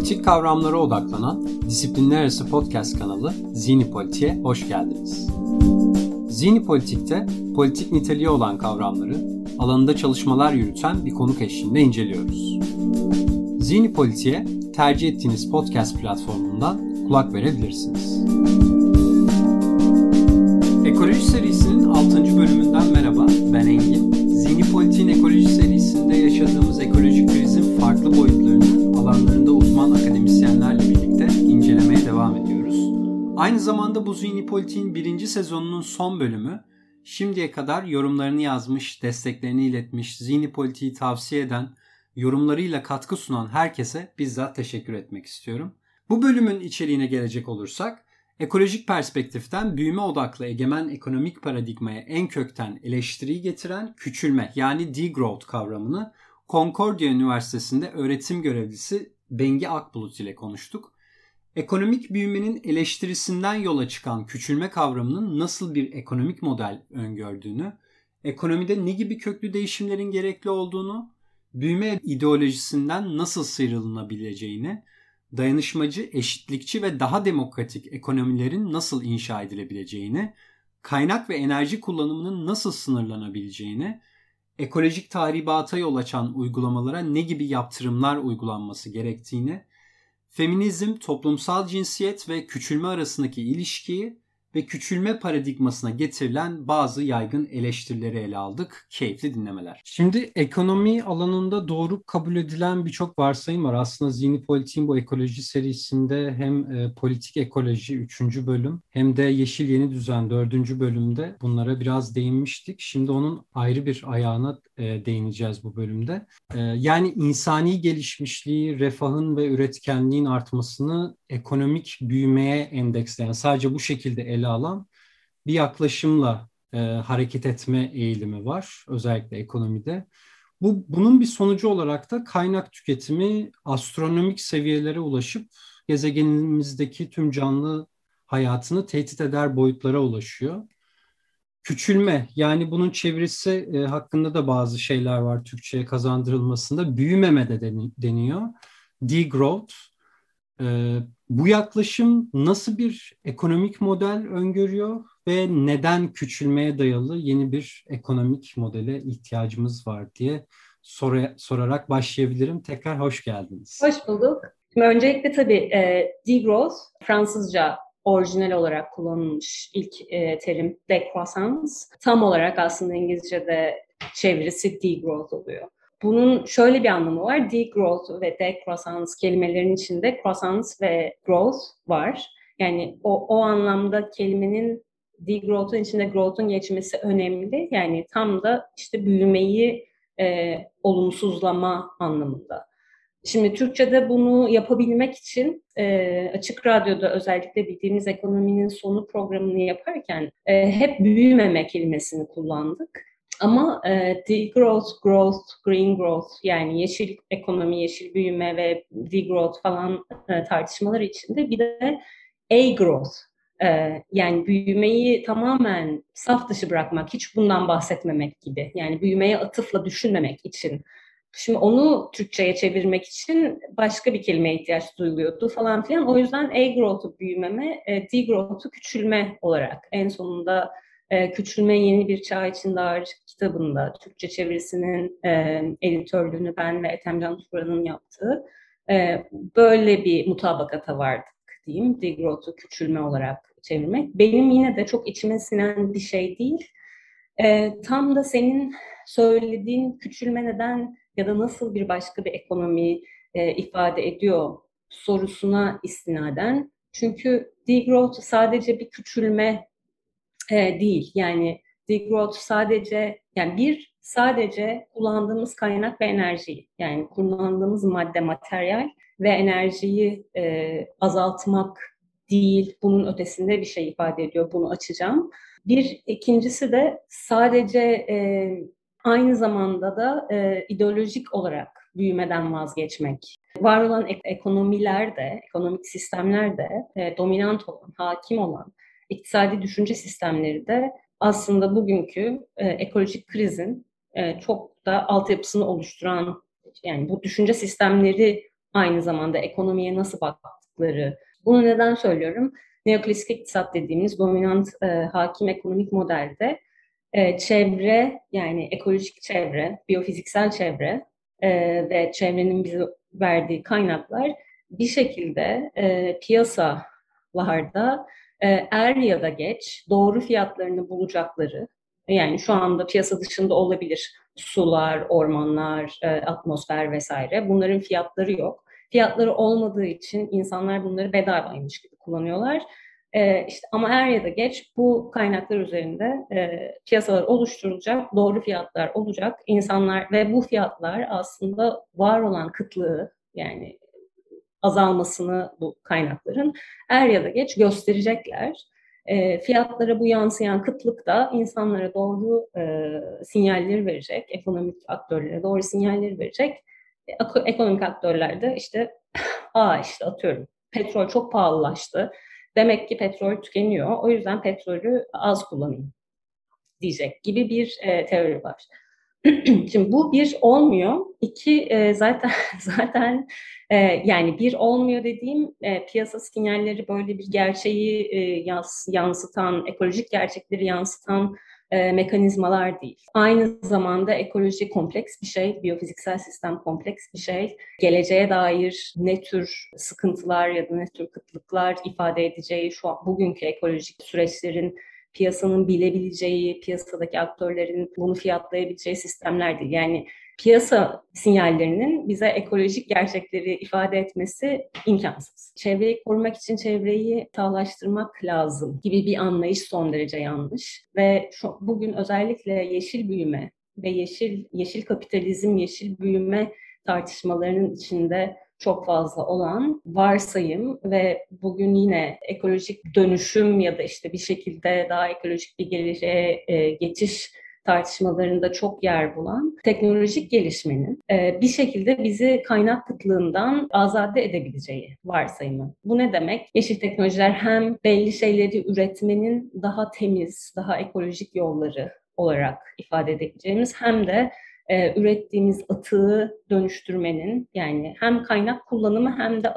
Politik kavramlara odaklanan disiplinler arası podcast kanalı Zini Politik'e hoş geldiniz. Zini Politik'te politik niteliği olan kavramları alanında çalışmalar yürüten bir konuk eşliğinde inceliyoruz. Zini Politik'e tercih ettiğiniz podcast platformundan kulak verebilirsiniz. Ekoloji serisinin 6. bölümünden merhaba, ben Engin. Zini Politik'in ekoloji Aynı zamanda bu Zini Politik'in birinci sezonunun son bölümü şimdiye kadar yorumlarını yazmış, desteklerini iletmiş, Zini Politik'i tavsiye eden, yorumlarıyla katkı sunan herkese bizzat teşekkür etmek istiyorum. Bu bölümün içeriğine gelecek olursak, ekolojik perspektiften büyüme odaklı egemen ekonomik paradigmaya en kökten eleştiriyi getiren küçülme yani degrowth kavramını Concordia Üniversitesi'nde öğretim görevlisi Bengi Akbulut ile konuştuk. Ekonomik büyümenin eleştirisinden yola çıkan küçülme kavramının nasıl bir ekonomik model öngördüğünü, ekonomide ne gibi köklü değişimlerin gerekli olduğunu, büyüme ideolojisinden nasıl sıyrılınabileceğini, dayanışmacı, eşitlikçi ve daha demokratik ekonomilerin nasıl inşa edilebileceğini, kaynak ve enerji kullanımının nasıl sınırlanabileceğini, ekolojik tahribata yol açan uygulamalara ne gibi yaptırımlar uygulanması gerektiğini, feminizm, toplumsal cinsiyet ve küçülme arasındaki ilişkiyi ve küçülme paradigmasına getirilen bazı yaygın eleştirileri ele aldık. Keyifli dinlemeler. Şimdi ekonomi alanında doğru kabul edilen birçok varsayım var. Aslında Zihni Politik'in bu ekoloji serisinde hem e, politik ekoloji 3. bölüm hem de Yeşil Yeni Düzen 4. bölümde bunlara biraz değinmiştik. Şimdi onun ayrı bir ayağına e, değineceğiz bu bölümde. E, yani insani gelişmişliği, refahın ve üretkenliğin artmasını ekonomik büyümeye endeksleyen, sadece bu şekilde ele alan bir yaklaşımla e, hareket etme eğilimi var özellikle ekonomide. Bu bunun bir sonucu olarak da kaynak tüketimi astronomik seviyelere ulaşıp gezegenimizdeki tüm canlı hayatını tehdit eder boyutlara ulaşıyor. Küçülme yani bunun çevirisi e, hakkında da bazı şeyler var Türkçe'ye kazandırılmasında. Büyümeme de deniyor. Degrowth. E, bu yaklaşım nasıl bir ekonomik model öngörüyor ve neden küçülmeye dayalı yeni bir ekonomik modele ihtiyacımız var diye sor sorarak başlayabilirim. Tekrar hoş geldiniz. Hoş bulduk. Şimdi öncelikle tabii e, degrowth Fransızca orijinal olarak kullanılmış ilk e, terim decroissance. Tam olarak aslında İngilizce'de çevirisi degrowth oluyor. Bunun şöyle bir anlamı var. Degrowth ve decroissance kelimelerin içinde croissance ve growth var. Yani o, o anlamda kelimenin degrowth'un içinde growth'un geçmesi önemli. Yani tam da işte büyümeyi e, olumsuzlama anlamında. Şimdi Türkçe'de bunu yapabilmek için e, Açık Radyo'da özellikle bildiğimiz ekonominin sonu programını yaparken e, hep büyümeme kelimesini kullandık. Ama e, degrowth, growth, green growth yani yeşil ekonomi, yeşil büyüme ve degrowth falan e, tartışmaları içinde bir de a growth e, yani büyümeyi tamamen saf dışı bırakmak, hiç bundan bahsetmemek gibi. Yani büyümeye atıfla düşünmemek için. Şimdi onu Türkçe'ye çevirmek için başka bir kelimeye ihtiyaç duyuluyordu falan filan. O yüzden a growth'u büyümeme, e, degrowth'u küçülme olarak en sonunda e, Küçülme Yeni Bir Çağ için Dağarcık kitabında Türkçe çevirisinin e, editörlüğünü ben ve Ethem Turan'ın yaptığı e, böyle bir mutabakata vardık diyeyim. Degrowth'u küçülme olarak çevirmek. Benim yine de çok içime sinen bir şey değil. E, tam da senin söylediğin küçülme neden ya da nasıl bir başka bir ekonomi e, ifade ediyor sorusuna istinaden. Çünkü degrowth sadece bir küçülme e, değil. Yani degrowth sadece yani bir sadece kullandığımız kaynak ve enerji yani kullandığımız madde, materyal ve enerjiyi e, azaltmak değil. Bunun ötesinde bir şey ifade ediyor. Bunu açacağım. Bir ikincisi de sadece e, aynı zamanda da e, ideolojik olarak büyümeden vazgeçmek. Var olan ek- ekonomiler de, ekonomik sistemler de e, dominant olan, hakim olan iktisadi düşünce sistemleri de aslında bugünkü e, ekolojik krizin e, çok da altyapısını oluşturan yani bu düşünce sistemleri aynı zamanda ekonomiye nasıl baktıkları. Bunu neden söylüyorum? Neoklasik iktisat dediğimiz dominant e, hakim ekonomik modelde e, çevre yani ekolojik çevre, biyofiziksel çevre e, ve çevrenin bize verdiği kaynaklar bir şekilde e, piyasalarda e, er ya da geç doğru fiyatlarını bulacakları yani şu anda piyasa dışında olabilir sular, ormanlar, e, atmosfer vesaire. Bunların fiyatları yok. Fiyatları olmadığı için insanlar bunları bedavaymış gibi kullanıyorlar. E, işte ama er ya da geç bu kaynaklar üzerinde e, piyasalar oluşturulacak, doğru fiyatlar olacak. insanlar ve bu fiyatlar aslında var olan kıtlığı yani azalmasını bu kaynakların er ya da geç gösterecekler. E, fiyatlara bu yansıyan kıtlık da insanlara doğru e, sinyalleri verecek, ekonomik aktörlere doğru sinyalleri verecek. E, ekonomik aktörler de işte, aa işte atıyorum petrol çok pahalılaştı. Demek ki petrol tükeniyor. O yüzden petrolü az kullanayım diyecek gibi bir e, teori var. Şimdi bu bir olmuyor. İki e, zaten zaten e, yani bir olmuyor dediğim e, piyasa sinyalleri böyle bir gerçeği e, yans, yansıtan, ekolojik gerçekleri yansıtan e, mekanizmalar değil. Aynı zamanda ekoloji kompleks bir şey, biyofiziksel sistem kompleks bir şey. Geleceğe dair ne tür sıkıntılar ya da ne tür kıtlıklar ifade edeceği şu an bugünkü ekolojik süreçlerin piyasanın bilebileceği, piyasadaki aktörlerin bunu fiyatlayabileceği sistemler değil. Yani piyasa sinyallerinin bize ekolojik gerçekleri ifade etmesi imkansız. Çevreyi korumak için çevreyi sağlaştırmak lazım gibi bir anlayış son derece yanlış. Ve şu, bugün özellikle yeşil büyüme ve yeşil yeşil kapitalizm, yeşil büyüme tartışmalarının içinde çok fazla olan varsayım ve bugün yine ekolojik dönüşüm ya da işte bir şekilde daha ekolojik bir geleceğe e, geçiş tartışmalarında çok yer bulan teknolojik gelişmenin e, bir şekilde bizi kaynak kıtlığından azade edebileceği varsayımı. Bu ne demek? Yeşil teknolojiler hem belli şeyleri üretmenin daha temiz, daha ekolojik yolları olarak ifade edebileceğimiz hem de e, ürettiğimiz atığı dönüştürmenin yani hem kaynak kullanımı hem de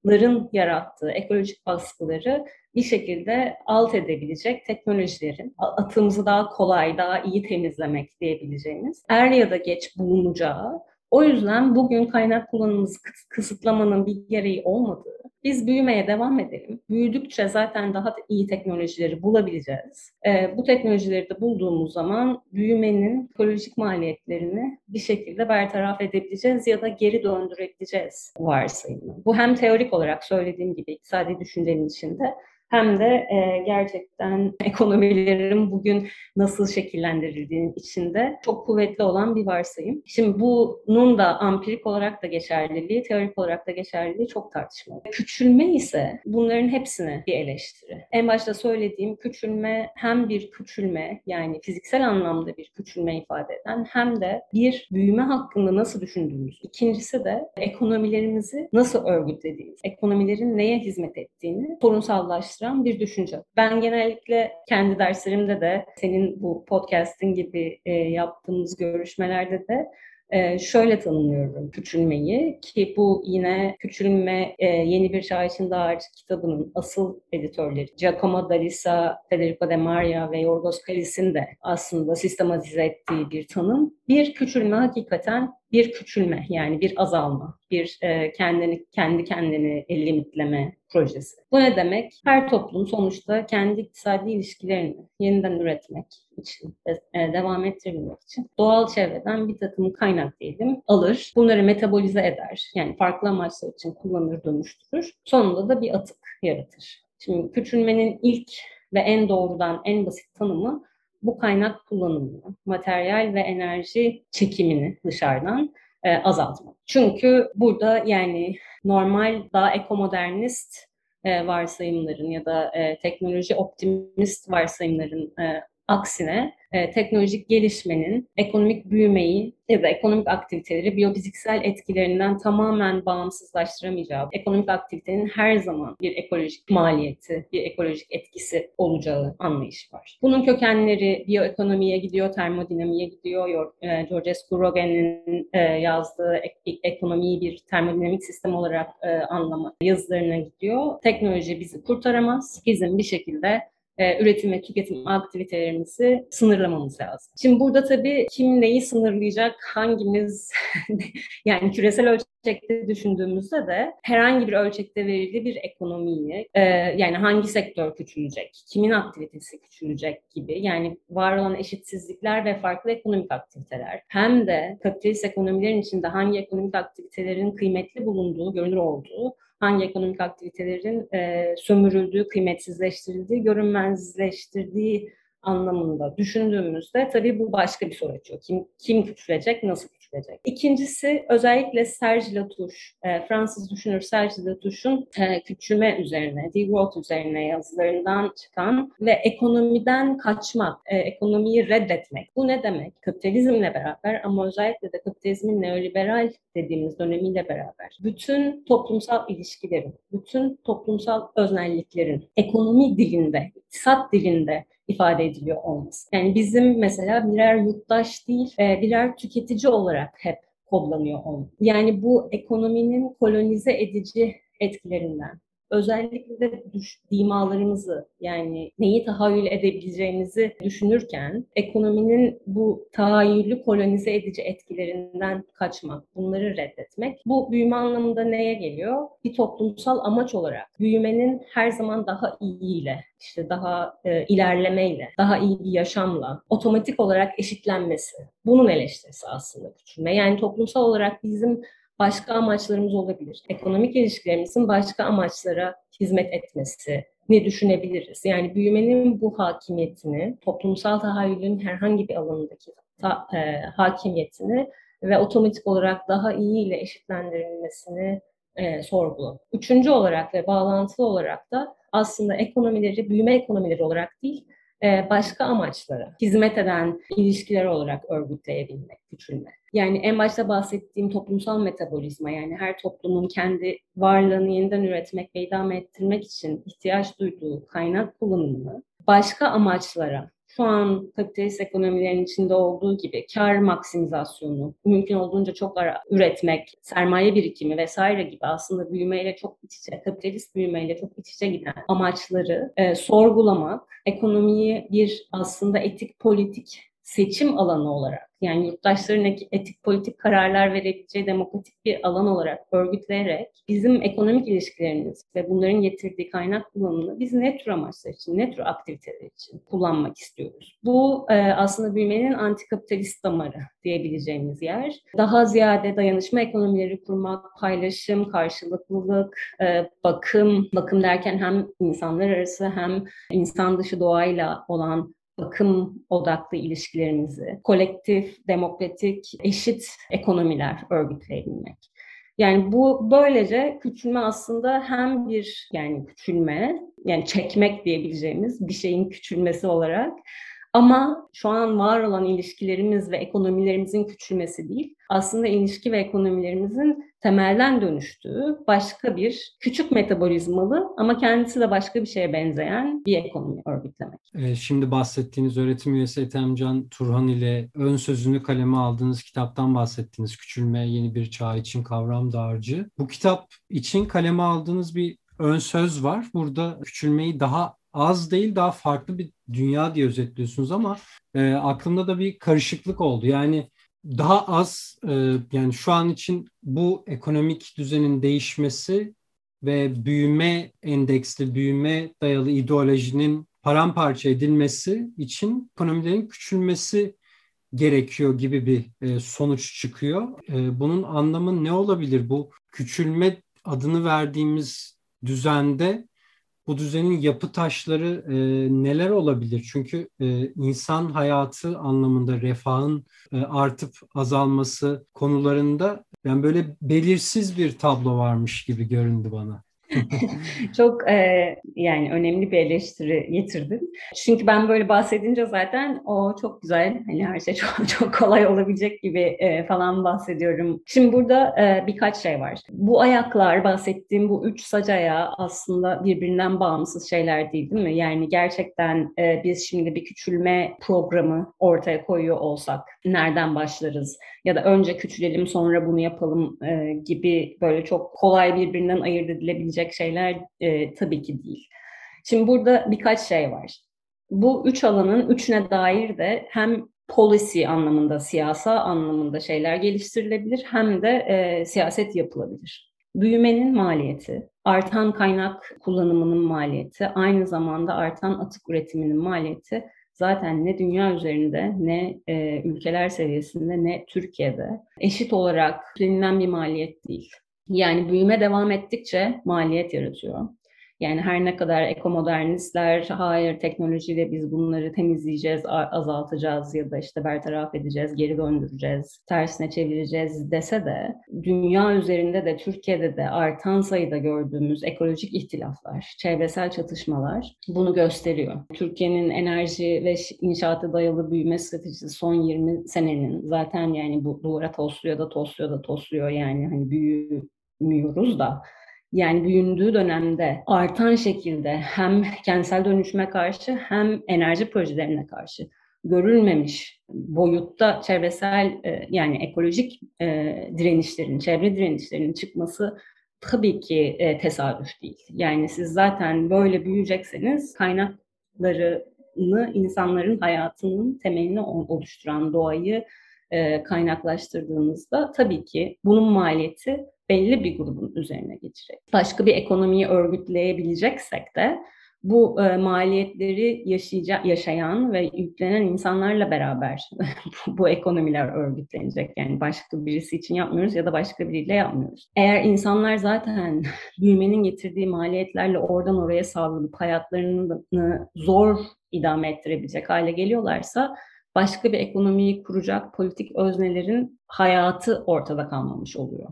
atıkların yarattığı ekolojik baskıları bir şekilde alt edebilecek teknolojilerin atığımızı daha kolay, daha iyi temizlemek diyebileceğimiz er ya da geç bulunacağı o yüzden bugün kaynak kullanımımızı kısıtlamanın bir gereği olmadığı, biz büyümeye devam edelim. Büyüdükçe zaten daha iyi teknolojileri bulabileceğiz. E, bu teknolojileri de bulduğumuz zaman büyümenin ekolojik maliyetlerini bir şekilde bertaraf edebileceğiz ya da geri döndürebileceğiz varsayımı. Bu hem teorik olarak söylediğim gibi iktisadi düşüncenin içinde hem de e, gerçekten ekonomilerin bugün nasıl şekillendirildiğinin içinde çok kuvvetli olan bir varsayım. Şimdi bunun da ampirik olarak da geçerliliği, teorik olarak da geçerliliği çok tartışmalı. Küçülme ise bunların hepsine bir eleştiri. En başta söylediğim küçülme hem bir küçülme yani fiziksel anlamda bir küçülme ifade eden hem de bir büyüme hakkında nasıl düşündüğümüz. İkincisi de ekonomilerimizi nasıl örgütlediğimiz, ekonomilerin neye hizmet ettiğini sorunsallaştırmak araştıran bir düşünce. Ben genellikle kendi derslerimde de senin bu podcast'in gibi e, yaptığımız görüşmelerde de e, şöyle tanımlıyorum küçülmeyi ki bu yine küçülme e, yeni bir şahisin dağarcık kitabının asıl editörleri Giacomo Dalisa, Federico De Maria ve Yorgos Kalis'in de aslında sistematize ettiği bir tanım. Bir küçülme hakikaten bir küçülme yani bir azalma, bir e, kendini kendi kendini limitleme projesi. Bu ne demek? Her toplum sonuçta kendi iktisadi ilişkilerini yeniden üretmek için e, devam ettirmek için doğal çevreden bir takım kaynak diyelim alır. Bunları metabolize eder. Yani farklı amaçlar için kullanır, dönüştürür. Sonunda da bir atık yaratır. Şimdi küçülmenin ilk ve en doğrudan en basit tanımı bu kaynak kullanımını, materyal ve enerji çekimini dışarıdan e, azaltmak. Çünkü burada yani normal daha ekomodernist e, varsayımların ya da e, teknoloji optimist varsayımların e, aksine e, teknolojik gelişmenin ekonomik büyümeyi ya da ekonomik aktiviteleri biyofiziksel etkilerinden tamamen bağımsızlaştıramayacağı, ekonomik aktivitenin her zaman bir ekolojik maliyeti, bir ekolojik etkisi olacağı anlayışı var. Bunun kökenleri biyoekonomiye gidiyor, termodinamiğe gidiyor. E, George S. Kurogen'in e, yazdığı ek- ekonomiyi bir termodinamik sistem olarak e, anlama yazılarına gidiyor. Teknoloji bizi kurtaramaz. Bizim bir şekilde e, üretim ve tüketim aktivitelerimizi sınırlamamız lazım. Şimdi burada tabii kim neyi sınırlayacak, hangimiz yani küresel ölçekte düşündüğümüzde de herhangi bir ölçekte verildiği bir ekonomiyi e, yani hangi sektör küçülecek, kimin aktivitesi küçülecek gibi yani var olan eşitsizlikler ve farklı ekonomik aktiviteler hem de kapitalist ekonomilerin içinde hangi ekonomik aktivitelerin kıymetli bulunduğu, görünür olduğu hangi ekonomik aktivitelerin e, sömürüldüğü, kıymetsizleştirildiği, görünmezleştirdiği anlamında düşündüğümüzde tabii bu başka bir soru açıyor. Kim, kim küçülecek, nasıl küçülecek? İkincisi özellikle Serge Latouche, e, Fransız düşünür Serge Latouche'un e, küçülme üzerine, degrowth üzerine yazılarından çıkan ve ekonomiden kaçmak, e, ekonomiyi reddetmek. Bu ne demek? Kapitalizmle beraber ama özellikle de kapitalizmin neoliberal dediğimiz dönemiyle beraber bütün toplumsal ilişkilerin, bütün toplumsal öznelliklerin ekonomi dilinde, iktisat dilinde ifade ediliyor olması. Yani bizim mesela birer yurttaş değil, e, birer tüketici olarak hep kodlanıyor olması. Yani bu ekonominin kolonize edici etkilerinden, özellikle de düş, dimalarımızı yani neyi tahayyül edebileceğimizi düşünürken ekonominin bu tahayyülü kolonize edici etkilerinden kaçmak, bunları reddetmek. Bu büyüme anlamında neye geliyor? Bir toplumsal amaç olarak büyümenin her zaman daha iyiyle, işte daha e, ilerlemeyle, daha iyi bir yaşamla otomatik olarak eşitlenmesi. Bunun eleştirisi aslında küçülme. Yani toplumsal olarak bizim başka amaçlarımız olabilir. Ekonomik ilişkilerimizin başka amaçlara hizmet etmesi ne düşünebiliriz? Yani büyümenin bu hakimiyetini, toplumsal tahayyülün herhangi bir alanındaki ta, e, hakimiyetini ve otomatik olarak daha iyi ile eşitlendirilmesini e, sorgulu. Üçüncü olarak ve bağlantılı olarak da aslında ekonomileri büyüme ekonomileri olarak değil, başka amaçlara hizmet eden ilişkiler olarak örgütleyebilmek, küçülme. Yani en başta bahsettiğim toplumsal metabolizma yani her toplumun kendi varlığını yeniden üretmek ve idame ettirmek için ihtiyaç duyduğu kaynak kullanımını başka amaçlara şu an kapitalist ekonomilerin içinde olduğu gibi kar maksimizasyonu, mümkün olduğunca çok ara üretmek, sermaye birikimi vesaire gibi aslında büyümeyle çok iç içe, kapitalist büyümeyle çok iç içe giden amaçları e, sorgulamak, ekonomiyi bir aslında etik politik seçim alanı olarak yani yurttaşların etik politik kararlar verebileceği demokratik bir alan olarak örgütleyerek bizim ekonomik ilişkilerimiz ve bunların getirdiği kaynak kullanımını biz ne tür amaçlar için, ne tür aktiviteler için kullanmak istiyoruz. Bu e, aslında büyümenin antikapitalist damarı diyebileceğimiz yer. Daha ziyade dayanışma ekonomileri kurmak, paylaşım, karşılıklılık, e, bakım, bakım derken hem insanlar arası hem insan dışı doğayla olan bakım odaklı ilişkilerimizi, kolektif, demokratik, eşit ekonomiler örgütleyebilmek. Yani bu böylece küçülme aslında hem bir yani küçülme, yani çekmek diyebileceğimiz bir şeyin küçülmesi olarak ama şu an var olan ilişkilerimiz ve ekonomilerimizin küçülmesi değil, aslında ilişki ve ekonomilerimizin temelden dönüştüğü başka bir küçük metabolizmalı ama kendisi de başka bir şeye benzeyen bir ekonomi örgütlemek. Şimdi bahsettiğiniz öğretim üyesi Ethemcan Turhan ile ön sözünü kaleme aldığınız kitaptan bahsettiniz. Küçülme Yeni Bir Çağ için Kavram Dağarcı. Bu kitap için kaleme aldığınız bir ön söz var. Burada küçülmeyi daha az değil daha farklı bir dünya diye özetliyorsunuz ama e, aklımda da bir karışıklık oldu. Yani daha az e, yani şu an için bu ekonomik düzenin değişmesi ve büyüme endeksli, büyüme dayalı ideolojinin paramparça edilmesi için ekonomilerin küçülmesi gerekiyor gibi bir e, sonuç çıkıyor. E, bunun anlamı ne olabilir? Bu küçülme adını verdiğimiz düzende bu düzenin yapı taşları e, neler olabilir? Çünkü e, insan hayatı anlamında refahın e, artıp azalması konularında yani böyle belirsiz bir tablo varmış gibi göründü bana. çok e, yani önemli bir eleştiri getirdin. Çünkü ben böyle bahsedince zaten o çok güzel hani her şey çok çok kolay olabilecek gibi e, falan bahsediyorum. Şimdi burada e, birkaç şey var. Bu ayaklar bahsettiğim bu üç saç ayağı aslında birbirinden bağımsız şeyler değil değil mi? Yani gerçekten e, biz şimdi bir küçülme programı ortaya koyuyor olsak nereden başlarız? Ya da önce küçülelim sonra bunu yapalım e, gibi böyle çok kolay birbirinden ayırt edilebilecek şeyler e, tabii ki değil. Şimdi burada birkaç şey var. Bu üç alanın üçüne dair de hem policy anlamında, siyasa anlamında şeyler geliştirilebilir hem de e, siyaset yapılabilir. Büyümenin maliyeti, artan kaynak kullanımının maliyeti, aynı zamanda artan atık üretiminin maliyeti zaten ne dünya üzerinde ne e, ülkeler seviyesinde ne Türkiye'de eşit olarak bilinen bir maliyet değil. Yani büyüme devam ettikçe maliyet yaratıyor. Yani her ne kadar ekomodernistler hayır teknolojiyle biz bunları temizleyeceğiz, azaltacağız ya da işte bertaraf edeceğiz, geri döndüreceğiz, tersine çevireceğiz dese de dünya üzerinde de Türkiye'de de artan sayıda gördüğümüz ekolojik ihtilaflar, çevresel çatışmalar bunu gösteriyor. Türkiye'nin enerji ve inşaatı dayalı büyüme stratejisi son 20 senenin zaten yani bu duvara tosluyor da tosluyor da tosluyor yani hani büyümüyoruz da yani büyündüğü dönemde artan şekilde hem kentsel dönüşüme karşı hem enerji projelerine karşı görülmemiş boyutta çevresel e, yani ekolojik e, direnişlerin, çevre direnişlerinin çıkması tabii ki e, tesadüf değil. Yani siz zaten böyle büyüyecekseniz kaynaklarını insanların hayatının temelini oluşturan doğayı kaynaklaştırdığınızda tabii ki bunun maliyeti belli bir grubun üzerine geçecek. Başka bir ekonomiyi örgütleyebileceksek de bu e, maliyetleri yaşayacak, yaşayan ve yüklenen insanlarla beraber bu, bu ekonomiler örgütlenecek. Yani başka birisi için yapmıyoruz ya da başka biriyle yapmıyoruz. Eğer insanlar zaten büyümenin getirdiği maliyetlerle oradan oraya savrulup hayatlarını zor idame ettirebilecek hale geliyorlarsa başka bir ekonomiyi kuracak politik öznelerin hayatı ortada kalmamış oluyor.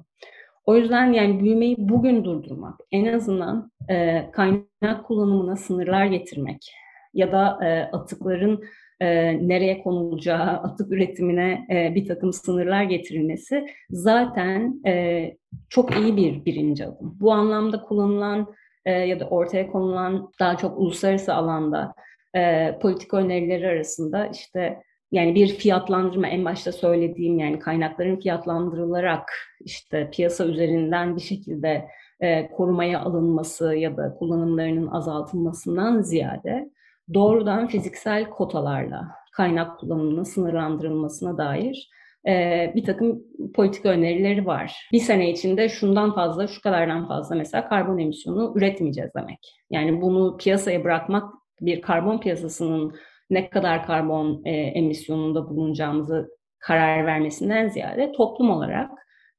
O yüzden yani büyümeyi bugün durdurmak, en azından e, kaynak kullanımına sınırlar getirmek ya da e, atıkların e, nereye konulacağı, atık üretimine e, bir takım sınırlar getirilmesi zaten e, çok iyi bir birinci adım. Bu anlamda kullanılan e, ya da ortaya konulan daha çok uluslararası alanda e, politik önerileri arasında işte yani bir fiyatlandırma en başta söylediğim yani kaynakların fiyatlandırılarak işte piyasa üzerinden bir şekilde e, korumaya alınması ya da kullanımlarının azaltılmasından ziyade doğrudan fiziksel kotalarla kaynak kullanımının sınırlandırılmasına dair e, bir takım politik önerileri var. Bir sene içinde şundan fazla, şu kadardan fazla mesela karbon emisyonu üretmeyeceğiz demek. Yani bunu piyasaya bırakmak bir karbon piyasasının ne kadar karbon e, emisyonunda bulunacağımızı karar vermesinden ziyade toplum olarak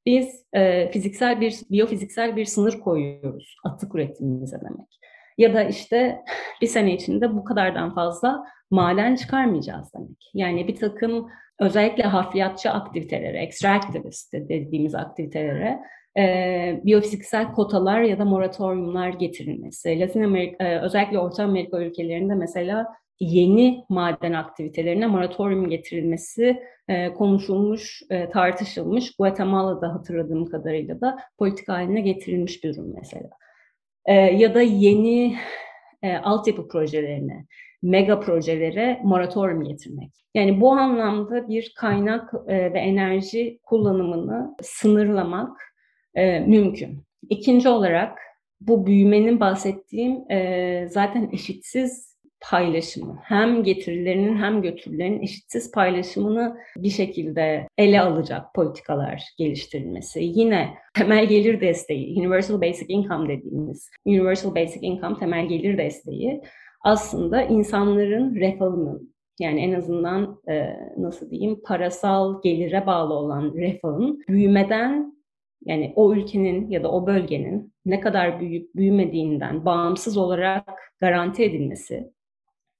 biz e, fiziksel bir, biyofiziksel bir sınır koyuyoruz atık üretimimize demek. Ya da işte bir sene içinde bu kadardan fazla maden çıkarmayacağız demek. Yani bir takım özellikle hafriyatçı aktivitelere, extractivist dediğimiz aktivitelere e, biyofiziksel kotalar ya da moratoriumlar getirilmesi. Latin Amerika, e, özellikle Orta Amerika ülkelerinde mesela yeni maden aktivitelerine moratorium getirilmesi e, konuşulmuş, e, tartışılmış. Guatemala'da hatırladığım kadarıyla da politik haline getirilmiş bir durum mesela. E, ya da yeni e, altyapı projelerine, mega projelere moratorium getirmek. Yani bu anlamda bir kaynak e, ve enerji kullanımını sınırlamak e, mümkün. İkinci olarak bu büyümenin bahsettiğim e, zaten eşitsiz paylaşımı hem getirilerinin hem götürülerinin eşitsiz paylaşımını bir şekilde ele alacak politikalar geliştirilmesi. Yine temel gelir desteği, Universal Basic Income dediğimiz Universal Basic Income temel gelir desteği aslında insanların refahının yani en azından e, nasıl diyeyim parasal gelire bağlı olan refahın büyümeden yani o ülkenin ya da o bölgenin ne kadar büyüyüp büyümediğinden bağımsız olarak garanti edilmesi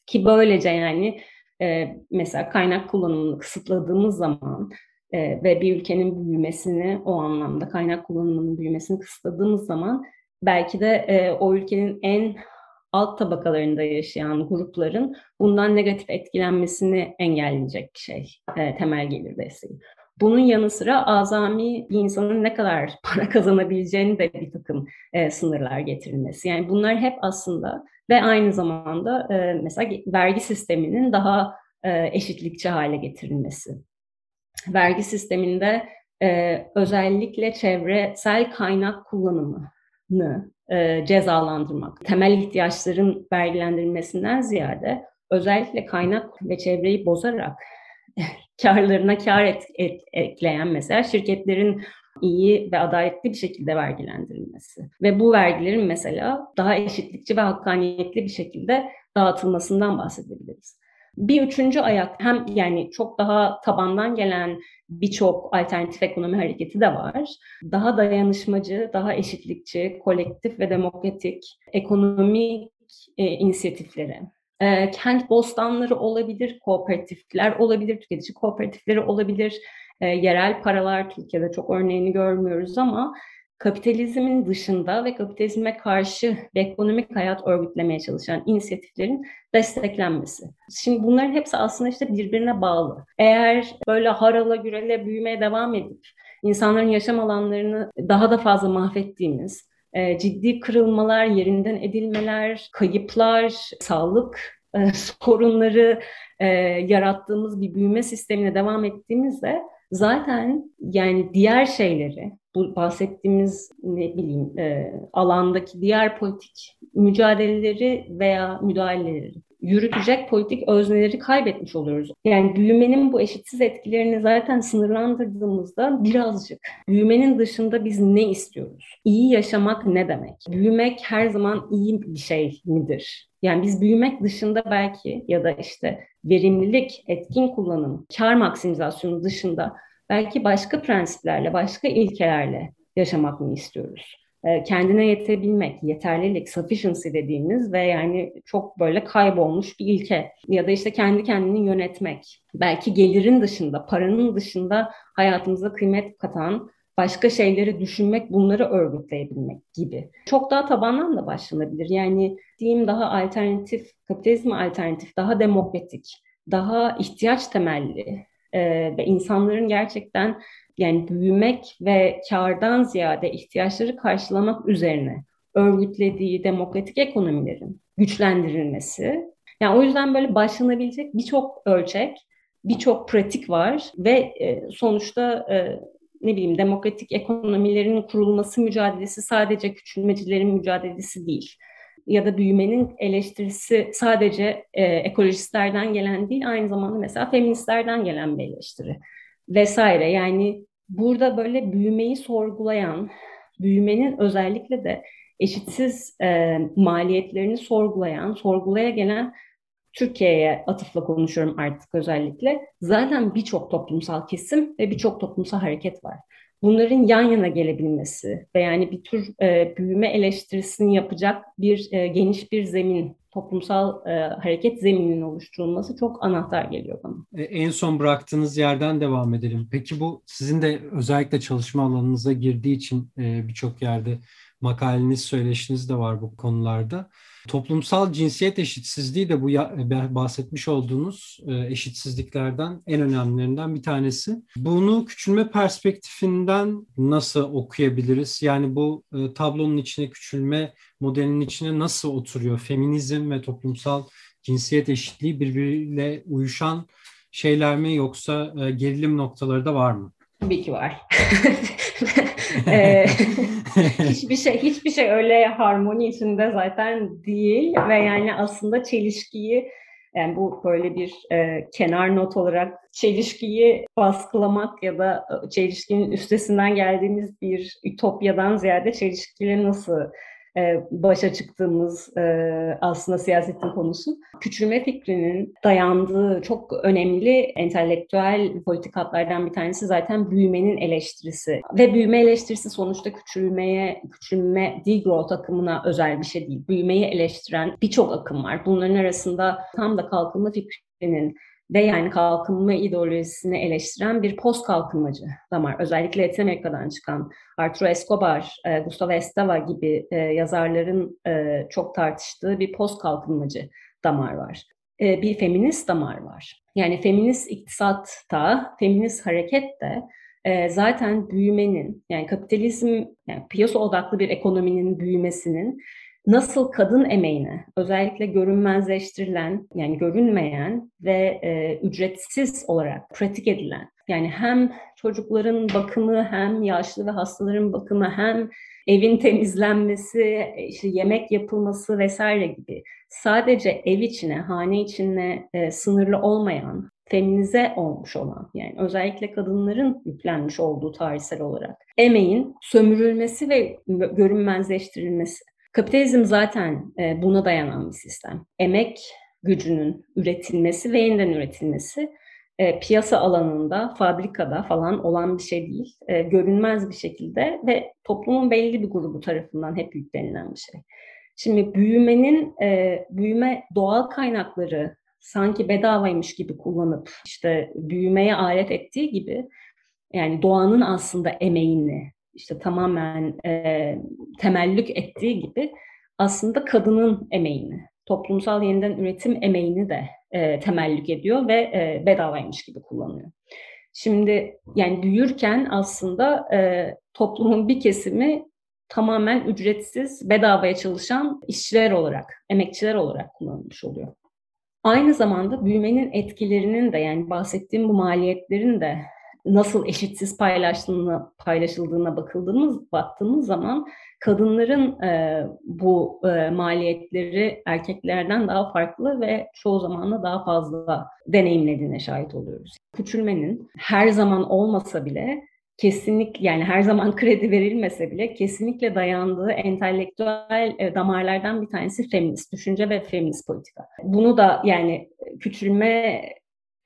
ki böylece yani e, mesela kaynak kullanımını kısıtladığımız zaman e, ve bir ülkenin büyümesini o anlamda kaynak kullanımının büyümesini kısıtladığımız zaman belki de e, o ülkenin en alt tabakalarında yaşayan grupların bundan negatif etkilenmesini engelleyecek şey e, temel gelir desteği. Bunun yanı sıra azami bir insanın ne kadar para kazanabileceğini de bir takım e, sınırlar getirilmesi. Yani bunlar hep aslında ve aynı zamanda e, mesela vergi sisteminin daha e, eşitlikçi hale getirilmesi. Vergi sisteminde e, özellikle çevresel kaynak kullanımını e, cezalandırmak, temel ihtiyaçların vergilendirilmesinden ziyade özellikle kaynak ve çevreyi bozarak karlarına kar et, et, ekleyen mesela şirketlerin iyi ve adaletli bir şekilde vergilendirilmesi ve bu vergilerin mesela daha eşitlikçi ve hakkaniyetli bir şekilde dağıtılmasından bahsedebiliriz. Bir üçüncü ayak hem yani çok daha tabandan gelen birçok alternatif ekonomi hareketi de var. Daha dayanışmacı, daha eşitlikçi, kolektif ve demokratik ekonomik e, inisiyatiflere, e, kent bostanları olabilir, kooperatifler olabilir, tüketici kooperatifleri olabilir, e, yerel paralar Türkiye'de çok örneğini görmüyoruz ama kapitalizmin dışında ve kapitalizme karşı bir ekonomik hayat örgütlemeye çalışan inisiyatiflerin desteklenmesi. Şimdi bunların hepsi aslında işte birbirine bağlı. Eğer böyle harala gürele büyümeye devam edip insanların yaşam alanlarını daha da fazla mahvettiğimiz, e, ciddi kırılmalar, yerinden edilmeler, kayıplar, sağlık e, sorunları e, yarattığımız bir büyüme sistemine devam ettiğimizde zaten yani diğer şeyleri bu bahsettiğimiz ne bileyim e, alandaki diğer politik mücadeleleri veya müdahaleleri yürütecek politik özneleri kaybetmiş oluyoruz. Yani büyümenin bu eşitsiz etkilerini zaten sınırlandırdığımızda birazcık büyümenin dışında biz ne istiyoruz? İyi yaşamak ne demek? Büyümek her zaman iyi bir şey midir? Yani biz büyümek dışında belki ya da işte verimlilik, etkin kullanım, kar maksimizasyonu dışında belki başka prensiplerle, başka ilkelerle yaşamak mı istiyoruz? Ee, kendine yetebilmek, yeterlilik, sufficiency dediğimiz ve yani çok böyle kaybolmuş bir ilke ya da işte kendi kendini yönetmek. Belki gelirin dışında, paranın dışında hayatımıza kıymet katan başka şeyleri düşünmek, bunları örgütleyebilmek gibi. Çok daha tabandan da başlanabilir. Yani diyeyim daha alternatif, kapitalizm alternatif, daha demokratik, daha ihtiyaç temelli e, ve insanların gerçekten yani büyümek ve kardan ziyade ihtiyaçları karşılamak üzerine örgütlediği demokratik ekonomilerin güçlendirilmesi. Yani o yüzden böyle başlanabilecek birçok ölçek, birçok pratik var ve e, sonuçta e, ne bileyim demokratik ekonomilerin kurulması mücadelesi sadece küçülmecilerin mücadelesi değil. Ya da büyümenin eleştirisi sadece e, ekolojistlerden gelen değil, aynı zamanda mesela feministlerden gelen bir eleştiri vesaire. Yani burada böyle büyümeyi sorgulayan, büyümenin özellikle de eşitsiz e, maliyetlerini sorgulayan, sorgulaya gelen Türkiye'ye atıfla konuşuyorum artık özellikle. Zaten birçok toplumsal kesim ve birçok toplumsal hareket var. Bunların yan yana gelebilmesi ve yani bir tür e, büyüme eleştirisini yapacak bir e, geniş bir zemin, toplumsal e, hareket zemininin oluşturulması çok anahtar geliyor bana. E, en son bıraktığınız yerden devam edelim. Peki bu sizin de özellikle çalışma alanınıza girdiği için e, birçok yerde makaleniz, söyleşiniz de var bu konularda. Toplumsal cinsiyet eşitsizliği de bu bahsetmiş olduğunuz e, eşitsizliklerden en önemlilerinden bir tanesi. Bunu küçülme perspektifinden nasıl okuyabiliriz? Yani bu e, tablonun içine küçülme modelinin içine nasıl oturuyor? Feminizm ve toplumsal cinsiyet eşitliği birbiriyle uyuşan şeyler mi yoksa e, gerilim noktaları da var mı? Tabii ki var. Hiçbir şey hiçbir şey öyle harmoni içinde zaten değil ve yani aslında çelişkiyi yani bu böyle bir e, kenar not olarak çelişkiyi baskılamak ya da çelişkinin üstesinden geldiğimiz bir ütopyadan ziyade çelişkileri nasıl başa çıktığımız e, aslında siyasetin konusu. Küçülme fikrinin dayandığı çok önemli entelektüel politikatlardan bir tanesi zaten büyümenin eleştirisi. Ve büyüme eleştirisi sonuçta küçülmeye, küçülme degrowth akımına özel bir şey değil. Büyümeyi eleştiren birçok akım var. Bunların arasında tam da kalkınma fikrinin ve yani kalkınma ideolojisini eleştiren bir post kalkınmacı damar. Özellikle Latin Amerika'dan çıkan Arturo Escobar, e, Gustavo Esteva gibi e, yazarların e, çok tartıştığı bir post kalkınmacı damar var. E, bir feminist damar var. Yani feminist iktisatta, feminist hareket de e, zaten büyümenin, yani kapitalizm, yani piyasa odaklı bir ekonominin büyümesinin nasıl kadın emeğine özellikle görünmezleştirilen yani görünmeyen ve e, ücretsiz olarak pratik edilen yani hem çocukların bakımı hem yaşlı ve hastaların bakımı hem evin temizlenmesi, işte yemek yapılması vesaire gibi sadece ev içine, hane içine e, sınırlı olmayan, feminize olmuş olan yani özellikle kadınların yüklenmiş olduğu tarihsel olarak emeğin sömürülmesi ve görünmezleştirilmesi Kapitalizm zaten e, buna dayanan bir sistem. Emek gücünün üretilmesi ve yeniden üretilmesi e, piyasa alanında, fabrikada falan olan bir şey değil. E, görünmez bir şekilde ve toplumun belli bir grubu tarafından hep yüklenilen bir şey. Şimdi büyümenin, büyüme doğal kaynakları sanki bedavaymış gibi kullanıp işte büyümeye alet ettiği gibi yani doğanın aslında emeğini, işte tamamen e, temellük ettiği gibi aslında kadının emeğini, toplumsal yeniden üretim emeğini de e, temellük ediyor ve e, bedavaymış gibi kullanıyor. Şimdi yani büyürken aslında e, toplumun bir kesimi tamamen ücretsiz, bedavaya çalışan işçiler olarak, emekçiler olarak kullanılmış oluyor. Aynı zamanda büyümenin etkilerinin de yani bahsettiğim bu maliyetlerin de nasıl eşitsiz paylaşıldığına, paylaşıldığına bakıldığımız baktığımız zaman kadınların e, bu e, maliyetleri erkeklerden daha farklı ve çoğu zaman da daha fazla deneyimlediğine şahit oluyoruz. Küçülmenin her zaman olmasa bile kesinlik yani her zaman kredi verilmese bile kesinlikle dayandığı entelektüel e, damarlardan bir tanesi feminist düşünce ve feminist politika. Bunu da yani küçülme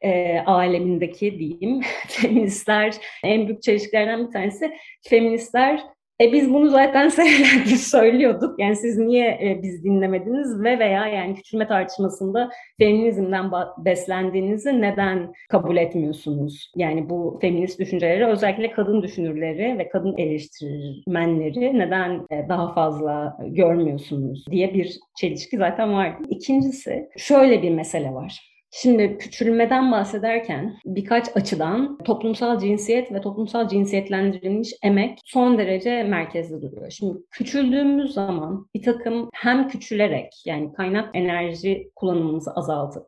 e, alemindeki diyeyim feministler en büyük çelişkilerden bir tanesi feministler e biz bunu zaten senelerdir söylüyorduk. Yani siz niye e, biz dinlemediniz ve veya yani küçülme tartışmasında feminizmden beslendiğinizi neden kabul etmiyorsunuz? Yani bu feminist düşünceleri özellikle kadın düşünürleri ve kadın eleştirmenleri neden e, daha fazla görmüyorsunuz diye bir çelişki zaten vardı. İkincisi şöyle bir mesele var. Şimdi küçülmeden bahsederken birkaç açıdan toplumsal cinsiyet ve toplumsal cinsiyetlendirilmiş emek son derece merkezde duruyor. Şimdi küçüldüğümüz zaman bir takım hem küçülerek yani kaynak enerji kullanımımızı azaltıp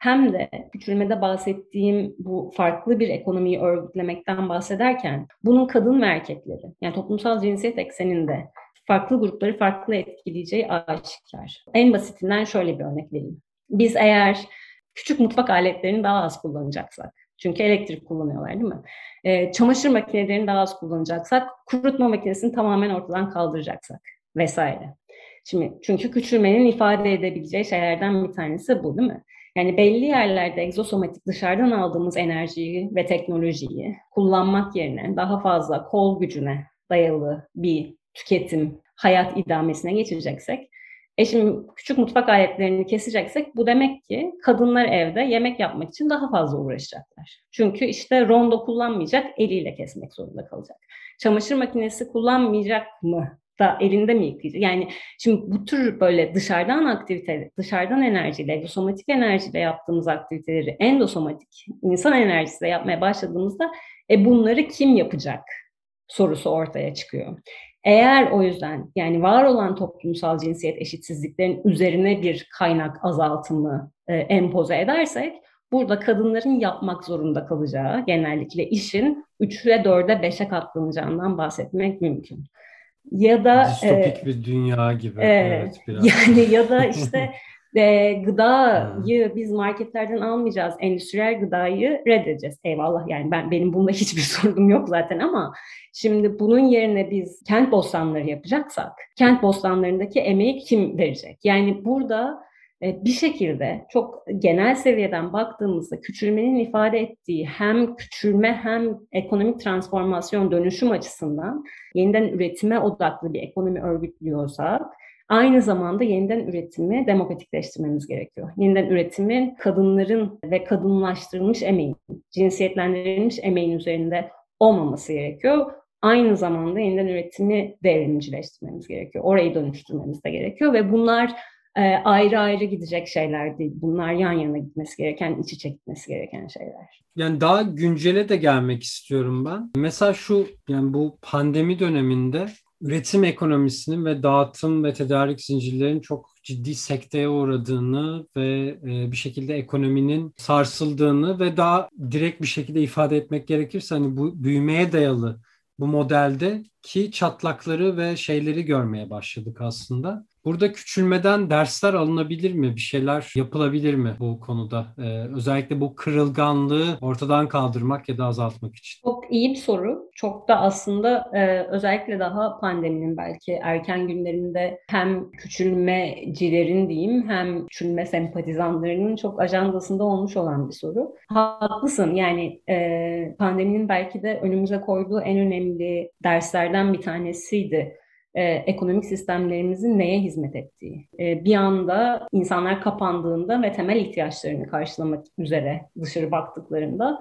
hem de küçülmede bahsettiğim bu farklı bir ekonomiyi örgütlemekten bahsederken bunun kadın ve erkekleri yani toplumsal cinsiyet ekseninde farklı grupları farklı etkileyeceği aşikar. En basitinden şöyle bir örnek vereyim. Biz eğer küçük mutfak aletlerini daha az kullanacaksak, çünkü elektrik kullanıyorlar değil mi? E, çamaşır makinelerini daha az kullanacaksak, kurutma makinesini tamamen ortadan kaldıracaksak vesaire. Şimdi çünkü küçülmenin ifade edebileceği şeylerden bir tanesi bu değil mi? Yani belli yerlerde egzosomatik dışarıdan aldığımız enerjiyi ve teknolojiyi kullanmak yerine daha fazla kol gücüne dayalı bir tüketim hayat idamesine geçireceksek e şimdi küçük mutfak aletlerini keseceksek bu demek ki kadınlar evde yemek yapmak için daha fazla uğraşacaklar. Çünkü işte rondo kullanmayacak, eliyle kesmek zorunda kalacak. Çamaşır makinesi kullanmayacak mı? da elinde mi yıkayacak? Yani şimdi bu tür böyle dışarıdan aktivite, dışarıdan enerjiyle, egzosomatik enerjiyle yaptığımız aktiviteleri endosomatik, insan enerjisiyle yapmaya başladığımızda e bunları kim yapacak sorusu ortaya çıkıyor. Eğer o yüzden yani var olan toplumsal cinsiyet eşitsizliklerin üzerine bir kaynak azaltımı e, empoze edersek burada kadınların yapmak zorunda kalacağı genellikle işin 3'e 4'e 5'e katlanacağından bahsetmek mümkün. Ya da distopik e, bir dünya gibi. E, evet biraz. Yani ya da işte e, gıdayı biz marketlerden almayacağız. Endüstriyel gıdayı reddedeceğiz. Eyvallah yani ben benim bunda hiçbir sorunum yok zaten ama şimdi bunun yerine biz kent bostanları yapacaksak kent bostanlarındaki emeği kim verecek? Yani burada e, bir şekilde çok genel seviyeden baktığımızda küçülmenin ifade ettiği hem küçülme hem ekonomik transformasyon dönüşüm açısından yeniden üretime odaklı bir ekonomi örgütlüyorsak Aynı zamanda yeniden üretimi demokratikleştirmemiz gerekiyor. Yeniden üretimin kadınların ve kadınlaştırılmış emeğin, cinsiyetlendirilmiş emeğin üzerinde olmaması gerekiyor. Aynı zamanda yeniden üretimi devrimcileştirmemiz gerekiyor. Orayı dönüştürmemiz de gerekiyor ve bunlar e, ayrı ayrı gidecek şeyler değil. Bunlar yan yana gitmesi gereken, iç içe gitmesi gereken şeyler. Yani daha güncele de gelmek istiyorum ben. Mesela şu yani bu pandemi döneminde üretim ekonomisinin ve dağıtım ve tedarik zincirlerinin çok ciddi sekteye uğradığını ve e, bir şekilde ekonominin sarsıldığını ve daha direkt bir şekilde ifade etmek gerekirse hani bu büyümeye dayalı bu modelde ki çatlakları ve şeyleri görmeye başladık aslında. Burada küçülmeden dersler alınabilir mi? Bir şeyler yapılabilir mi bu konuda? Ee, özellikle bu kırılganlığı ortadan kaldırmak ya da azaltmak için. Çok iyi bir soru. Çok da aslında e, özellikle daha pandeminin belki erken günlerinde hem küçülmecilerin diyeyim hem küçülme sempatizanlarının çok ajandasında olmuş olan bir soru. Haklısın yani e, pandeminin belki de önümüze koyduğu en önemli derslerden bir tanesiydi e, ekonomik sistemlerimizin neye hizmet ettiği. E, bir anda insanlar kapandığında ve temel ihtiyaçlarını karşılamak üzere dışarı baktıklarında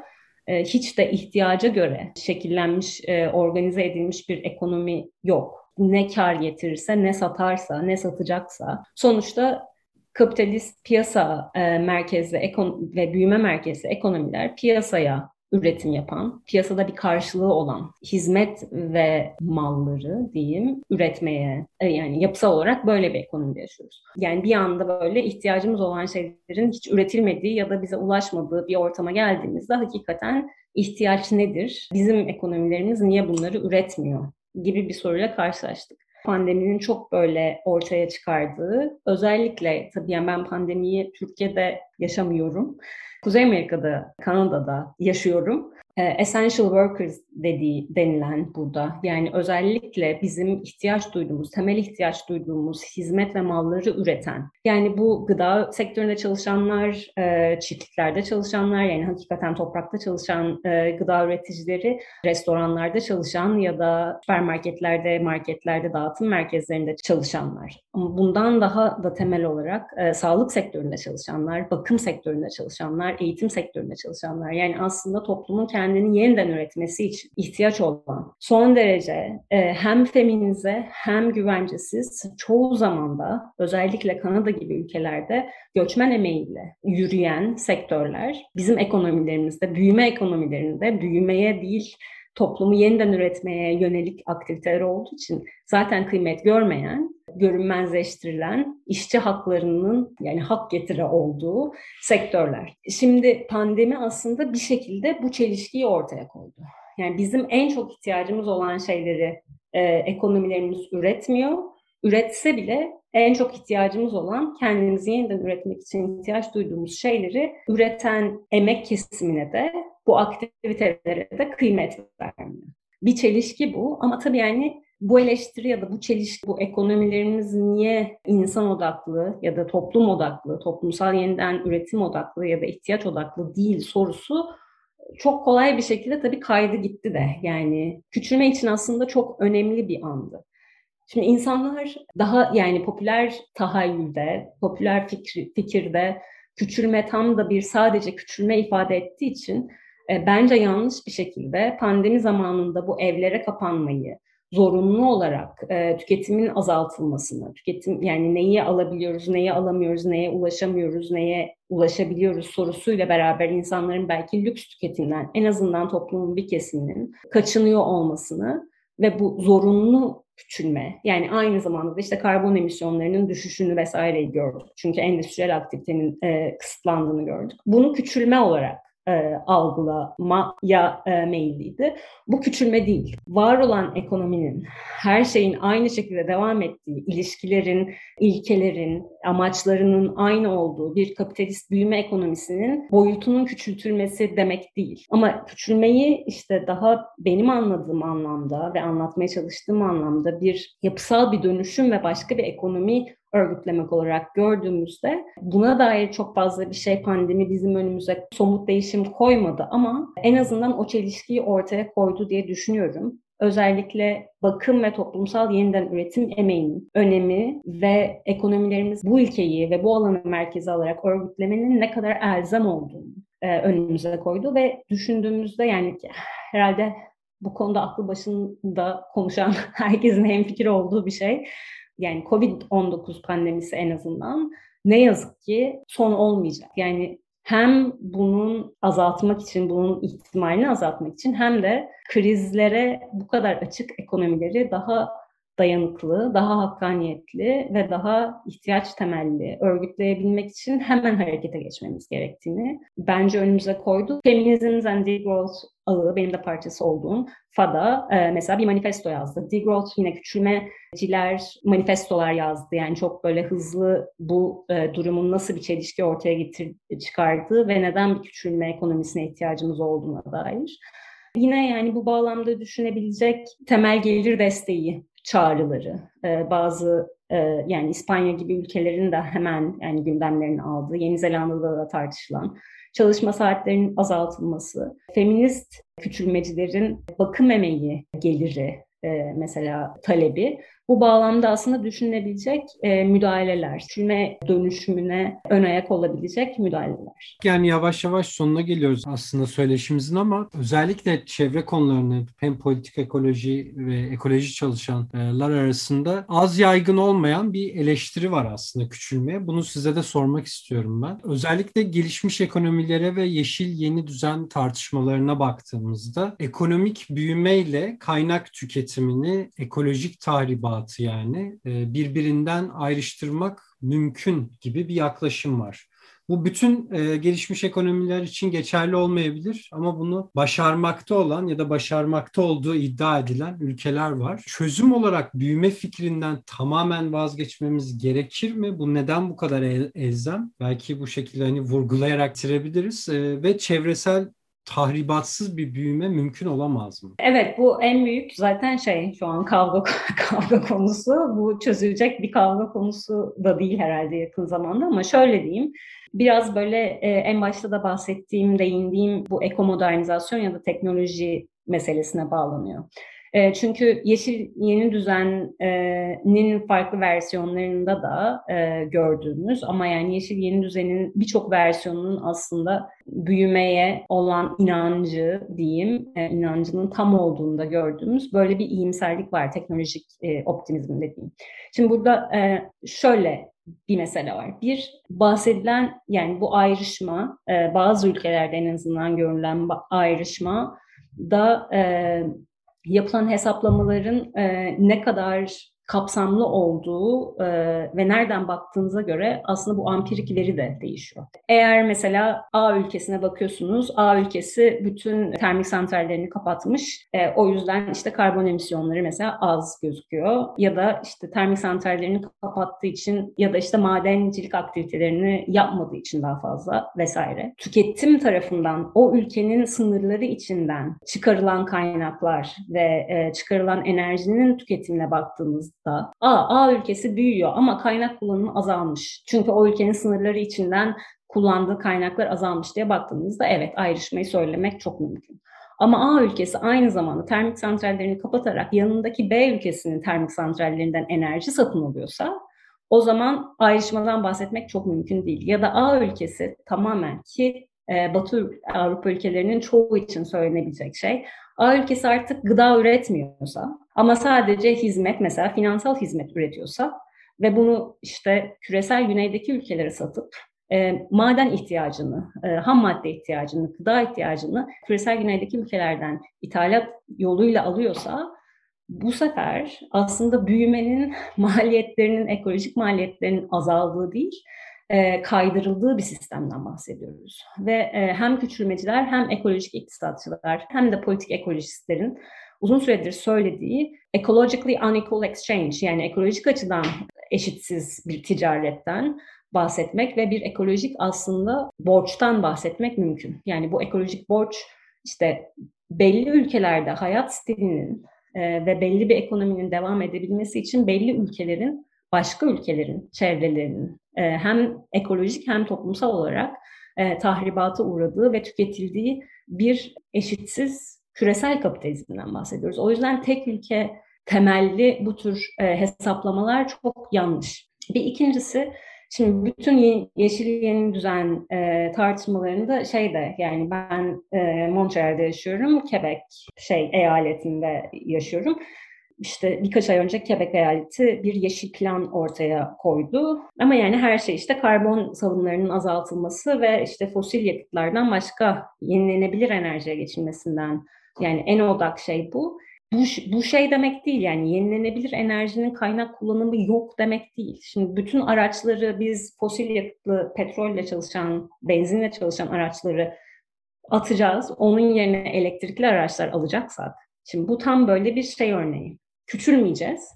e, hiç de ihtiyaca göre şekillenmiş, e, organize edilmiş bir ekonomi yok. Ne kar getirirse, ne satarsa, ne satacaksa sonuçta kapitalist piyasa e, merkezli ekon ve büyüme merkezli ekonomiler piyasaya üretim yapan, piyasada bir karşılığı olan hizmet ve malları diyeyim üretmeye e, yani yapısal olarak böyle bir ekonomide yaşıyoruz. Yani bir anda böyle ihtiyacımız olan şeylerin hiç üretilmediği ya da bize ulaşmadığı bir ortama geldiğimizde hakikaten ihtiyaç nedir? Bizim ekonomilerimiz niye bunları üretmiyor? gibi bir soruyla karşılaştık pandeminin çok böyle ortaya çıkardığı özellikle tabii yani ben pandemiyi Türkiye'de yaşamıyorum Kuzey Amerika'da, Kanada'da yaşıyorum. E, essential workers dediği denilen burada. Yani özellikle bizim ihtiyaç duyduğumuz, temel ihtiyaç duyduğumuz hizmet ve malları üreten. Yani bu gıda sektöründe çalışanlar, e, çiftliklerde çalışanlar yani hakikaten toprakta çalışan e, gıda üreticileri, restoranlarda çalışan ya da süpermarketlerde, marketlerde, dağıtım merkezlerinde çalışanlar. Bundan daha da temel olarak sağlık sektöründe çalışanlar, bakım sektöründe çalışanlar, eğitim sektöründe çalışanlar. Yani aslında toplumun kendi kendini yeniden üretmesi için ihtiyaç olan son derece e, hem feminize hem güvencesiz çoğu zamanda özellikle Kanada gibi ülkelerde göçmen emeğiyle yürüyen sektörler bizim ekonomilerimizde, büyüme ekonomilerinde büyümeye değil toplumu yeniden üretmeye yönelik aktiviteler olduğu için zaten kıymet görmeyen, görünmezleştirilen işçi haklarının yani hak getire olduğu sektörler. Şimdi pandemi aslında bir şekilde bu çelişkiyi ortaya koydu. Yani bizim en çok ihtiyacımız olan şeyleri e, ekonomilerimiz üretmiyor. Üretse bile en çok ihtiyacımız olan kendimizi yeniden üretmek için ihtiyaç duyduğumuz şeyleri üreten emek kesimine de bu aktivitelere de kıymet vermiyor. Bir çelişki bu ama tabii yani bu eleştiri ya da bu çelişki, bu ekonomilerimiz niye insan odaklı ya da toplum odaklı, toplumsal yeniden üretim odaklı ya da ihtiyaç odaklı değil sorusu çok kolay bir şekilde tabii kaydı gitti de. Yani küçülme için aslında çok önemli bir andı. Şimdi insanlar daha yani popüler tahayyülde, popüler fikri, fikirde küçülme tam da bir sadece küçülme ifade ettiği için e, bence yanlış bir şekilde pandemi zamanında bu evlere kapanmayı, zorunlu olarak e, tüketimin azaltılmasını, tüketim yani neyi alabiliyoruz, neyi alamıyoruz, neye ulaşamıyoruz, neye ulaşabiliyoruz sorusuyla beraber insanların belki lüks tüketimden en azından toplumun bir kesiminin kaçınıyor olmasını ve bu zorunlu küçülme yani aynı zamanda da işte karbon emisyonlarının düşüşünü vesaireyi gördük. Çünkü endüstriyel aktivitenin e, kısıtlandığını gördük. Bunu küçülme olarak e, algılamaya e, meyilliydi. Bu küçülme değil. Var olan ekonominin her şeyin aynı şekilde devam ettiği, ilişkilerin, ilkelerin, amaçlarının aynı olduğu bir kapitalist büyüme ekonomisinin boyutunun küçültülmesi demek değil. Ama küçülmeyi işte daha benim anladığım anlamda ve anlatmaya çalıştığım anlamda bir yapısal bir dönüşüm ve başka bir ekonomi örgütlemek olarak gördüğümüzde buna dair çok fazla bir şey pandemi bizim önümüze somut değişim koymadı ama en azından o çelişkiyi ortaya koydu diye düşünüyorum. özellikle bakım ve toplumsal yeniden üretim emeğinin önemi ve ekonomilerimiz bu ülkeyi ve bu alanı merkeze alarak örgütlemenin ne kadar elzem olduğunu e, önümüze koydu ve düşündüğümüzde yani herhalde bu konuda aklı başında konuşan herkesin hemfikir olduğu bir şey. Yani Covid-19 pandemisi en azından ne yazık ki son olmayacak. Yani hem bunun azaltmak için, bunun ihtimalini azaltmak için hem de krizlere bu kadar açık ekonomileri daha dayanıklı, daha hakkaniyetli ve daha ihtiyaç temelli örgütleyebilmek için hemen harekete geçmemiz gerektiğini bence önümüze koydu. Feminism and Degrowth ağı benim de parçası olduğum FADA e, mesela bir manifesto yazdı. Degrowth yine küçülmeciler manifestolar yazdı. Yani çok böyle hızlı bu e, durumun nasıl bir çelişki ortaya getir çıkardığı ve neden bir küçülme ekonomisine ihtiyacımız olduğuna dair. Yine yani bu bağlamda düşünebilecek temel gelir desteği çağrıları, e, bazı e, yani İspanya gibi ülkelerin de hemen yani gündemlerini aldığı, Yeni Zelanda'da da tartışılan çalışma saatlerinin azaltılması, feminist küçülmecilerin bakım emeği geliri e, mesela talebi bu bağlamda aslında düşünülebilecek e, müdahaleler, küçülme dönüşümüne ön ayak olabilecek müdahaleler. Yani yavaş yavaş sonuna geliyoruz aslında söyleşimizin ama özellikle çevre konularını hem politik ekoloji ve ekoloji çalışanlar arasında az yaygın olmayan bir eleştiri var aslında küçülmeye. Bunu size de sormak istiyorum ben. Özellikle gelişmiş ekonomilere ve yeşil yeni düzen tartışmalarına baktığımızda ekonomik büyümeyle kaynak tüketimini ekolojik tahribat hayatı yani e, birbirinden ayrıştırmak mümkün gibi bir yaklaşım var. Bu bütün e, gelişmiş ekonomiler için geçerli olmayabilir ama bunu başarmakta olan ya da başarmakta olduğu iddia edilen ülkeler var. Çözüm olarak büyüme fikrinden tamamen vazgeçmemiz gerekir mi? Bu neden bu kadar el, elzem? Belki bu şekilde hani vurgulayarak bitirebiliriz e, ve çevresel tahribatsız bir büyüme mümkün olamaz mı? Evet bu en büyük zaten şey şu an kavga kavga konusu. Bu çözülecek bir kavga konusu da değil herhalde yakın zamanda ama şöyle diyeyim. Biraz böyle e, en başta da bahsettiğim, değindiğim bu ekomodernizasyon ya da teknoloji meselesine bağlanıyor. E, çünkü Yeşil Yeni Düzen'in farklı versiyonlarında da e, gördüğümüz ama yani Yeşil Yeni Düzen'in birçok versiyonunun aslında büyümeye olan inancı diyeyim, e, inancının tam olduğunda gördüğümüz böyle bir iyimserlik var teknolojik e, optimizm dediğim. Şimdi burada e, şöyle bir mesele var. Bir, bahsedilen yani bu ayrışma, e, bazı ülkelerde en azından görülen ayrışma da e, yapılan hesaplamaların e, ne kadar kapsamlı olduğu e, ve nereden baktığınıza göre aslında bu ampirik veri de değişiyor. Eğer mesela A ülkesine bakıyorsunuz, A ülkesi bütün termik santrallerini kapatmış. E, o yüzden işte karbon emisyonları mesela az gözüküyor. Ya da işte termik santrallerini kapattığı için ya da işte madencilik aktivitelerini yapmadığı için daha fazla vesaire. Tüketim tarafından o ülkenin sınırları içinden çıkarılan kaynaklar ve e, çıkarılan enerjinin tüketimine baktığımız da A, A ülkesi büyüyor ama kaynak kullanımı azalmış. Çünkü o ülkenin sınırları içinden kullandığı kaynaklar azalmış diye baktığımızda evet ayrışmayı söylemek çok mümkün. Ama A ülkesi aynı zamanda termik santrallerini kapatarak yanındaki B ülkesinin termik santrallerinden enerji satın alıyorsa o zaman ayrışmadan bahsetmek çok mümkün değil. Ya da A ülkesi tamamen ki e, Batı Avrupa ülkelerinin çoğu için söylenebilecek şey A ülkesi artık gıda üretmiyorsa ama sadece hizmet mesela finansal hizmet üretiyorsa ve bunu işte küresel güneydeki ülkelere satıp e, maden ihtiyacını, e, ham madde ihtiyacını, gıda ihtiyacını küresel güneydeki ülkelerden ithalat yoluyla alıyorsa bu sefer aslında büyümenin maliyetlerinin, ekolojik maliyetlerinin azaldığı değil, e, kaydırıldığı bir sistemden bahsediyoruz. Ve e, hem küçülmeciler hem ekolojik iktisatçılar hem de politik ekolojistlerin uzun süredir söylediği ecologically unequal exchange yani ekolojik açıdan eşitsiz bir ticaretten bahsetmek ve bir ekolojik aslında borçtan bahsetmek mümkün. Yani bu ekolojik borç işte belli ülkelerde hayat stilinin e, ve belli bir ekonominin devam edebilmesi için belli ülkelerin başka ülkelerin çevrelerinin e, hem ekolojik hem toplumsal olarak e, tahribata uğradığı ve tüketildiği bir eşitsiz küresel kapitalizmden bahsediyoruz. O yüzden tek ülke temelli bu tür e, hesaplamalar çok yanlış. Bir ikincisi Şimdi bütün yeşil yeni düzen e, tartışmalarında şey de yani ben e, Montreal'de yaşıyorum, Quebec şey eyaletinde yaşıyorum. İşte birkaç ay önce Quebec eyaleti bir yeşil plan ortaya koydu. Ama yani her şey işte karbon salımlarının azaltılması ve işte fosil yakıtlardan başka yenilenebilir enerjiye geçilmesinden yani en odak şey bu bu, bu şey demek değil yani yenilenebilir enerjinin kaynak kullanımı yok demek değil. Şimdi bütün araçları biz fosil yakıtlı petrolle çalışan, benzinle çalışan araçları atacağız. Onun yerine elektrikli araçlar alacaksak. Şimdi bu tam böyle bir şey örneği. Küçülmeyeceğiz.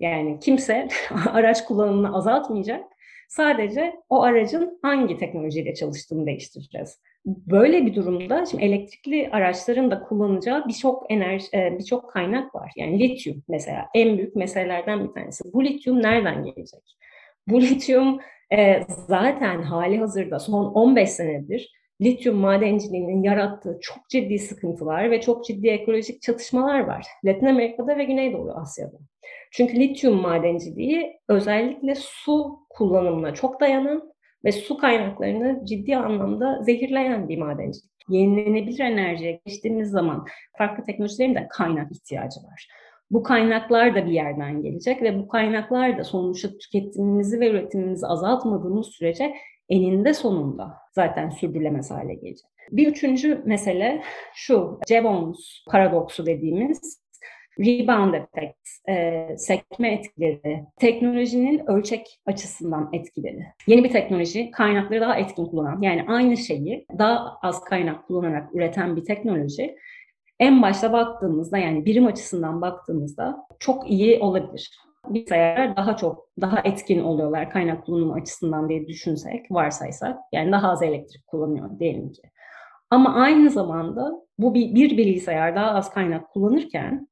Yani kimse araç kullanımını azaltmayacak. Sadece o aracın hangi teknolojiyle çalıştığını değiştireceğiz. Böyle bir durumda şimdi elektrikli araçların da kullanacağı birçok enerji, e, birçok kaynak var. Yani lityum mesela en büyük meselelerden bir tanesi. Bu lityum nereden gelecek? Bu lityum e, zaten hali hazırda son 15 senedir lityum madenciliğinin yarattığı çok ciddi sıkıntılar ve çok ciddi ekolojik çatışmalar var. Latin Amerika'da ve Güneydoğu Asya'da. Çünkü lityum madenciliği özellikle su kullanımına çok dayanan ve su kaynaklarını ciddi anlamda zehirleyen bir madencilik. Yenilenebilir enerjiye geçtiğimiz zaman farklı teknolojilerin de kaynak ihtiyacı var. Bu kaynaklar da bir yerden gelecek ve bu kaynaklar da sonuçta tüketimimizi ve üretimimizi azaltmadığımız sürece eninde sonunda zaten sürdürülemez hale gelecek. Bir üçüncü mesele şu, Jevons paradoksu dediğimiz rebound effect, e, sekme etkileri, teknolojinin ölçek açısından etkileri. Yeni bir teknoloji kaynakları daha etkin kullanan, yani aynı şeyi daha az kaynak kullanarak üreten bir teknoloji en başta baktığımızda yani birim açısından baktığımızda çok iyi olabilir. Bilgisayarlar daha çok, daha etkin oluyorlar kaynak kullanımı açısından diye düşünsek, varsaysak. Yani daha az elektrik kullanıyor diyelim ki. Ama aynı zamanda bu bir, bir bilgisayar daha az kaynak kullanırken